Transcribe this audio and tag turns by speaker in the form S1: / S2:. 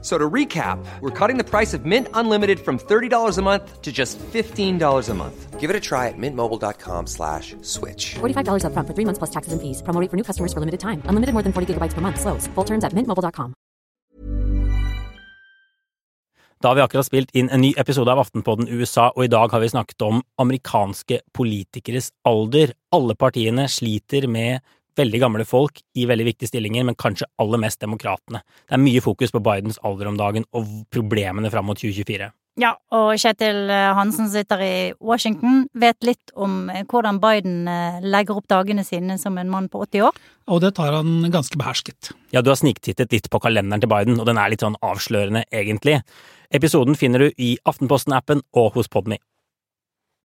S1: So to recap, we're cutting the price of Mint Unlimited from $30 a month to just $15 a month.
S2: Give it a try at mintmobile.com slash switch.
S3: $45 upfront for three months plus taxes and fees. Promo rate for new customers for limited time. Unlimited more than 40 gigabytes per month. Slows. Full terms at mintmobile.com.
S4: Da har vi akkurat spilt inn en ny episode av Aftenpodden USA, og i dag har vi snakket om amerikanske politikeres alder. Alle partiene sliter med veldig gamle folk i veldig viktige stillinger, men kanskje aller mest demokratene. Det er mye fokus på Bidens alder om dagen og problemene fram mot 2024.
S5: Ja, og Kjetil eh, Hansen sitter i Washington, vet litt om eh, hvordan Biden eh, legger opp dagene sine som en mann på 80 år.
S6: Og det tar han ganske behersket.
S4: Ja, du har sniktittet litt på kalenderen til Biden, og den er litt sånn avslørende, egentlig. Episoden finner du i Aftenposten-appen og hos Podme.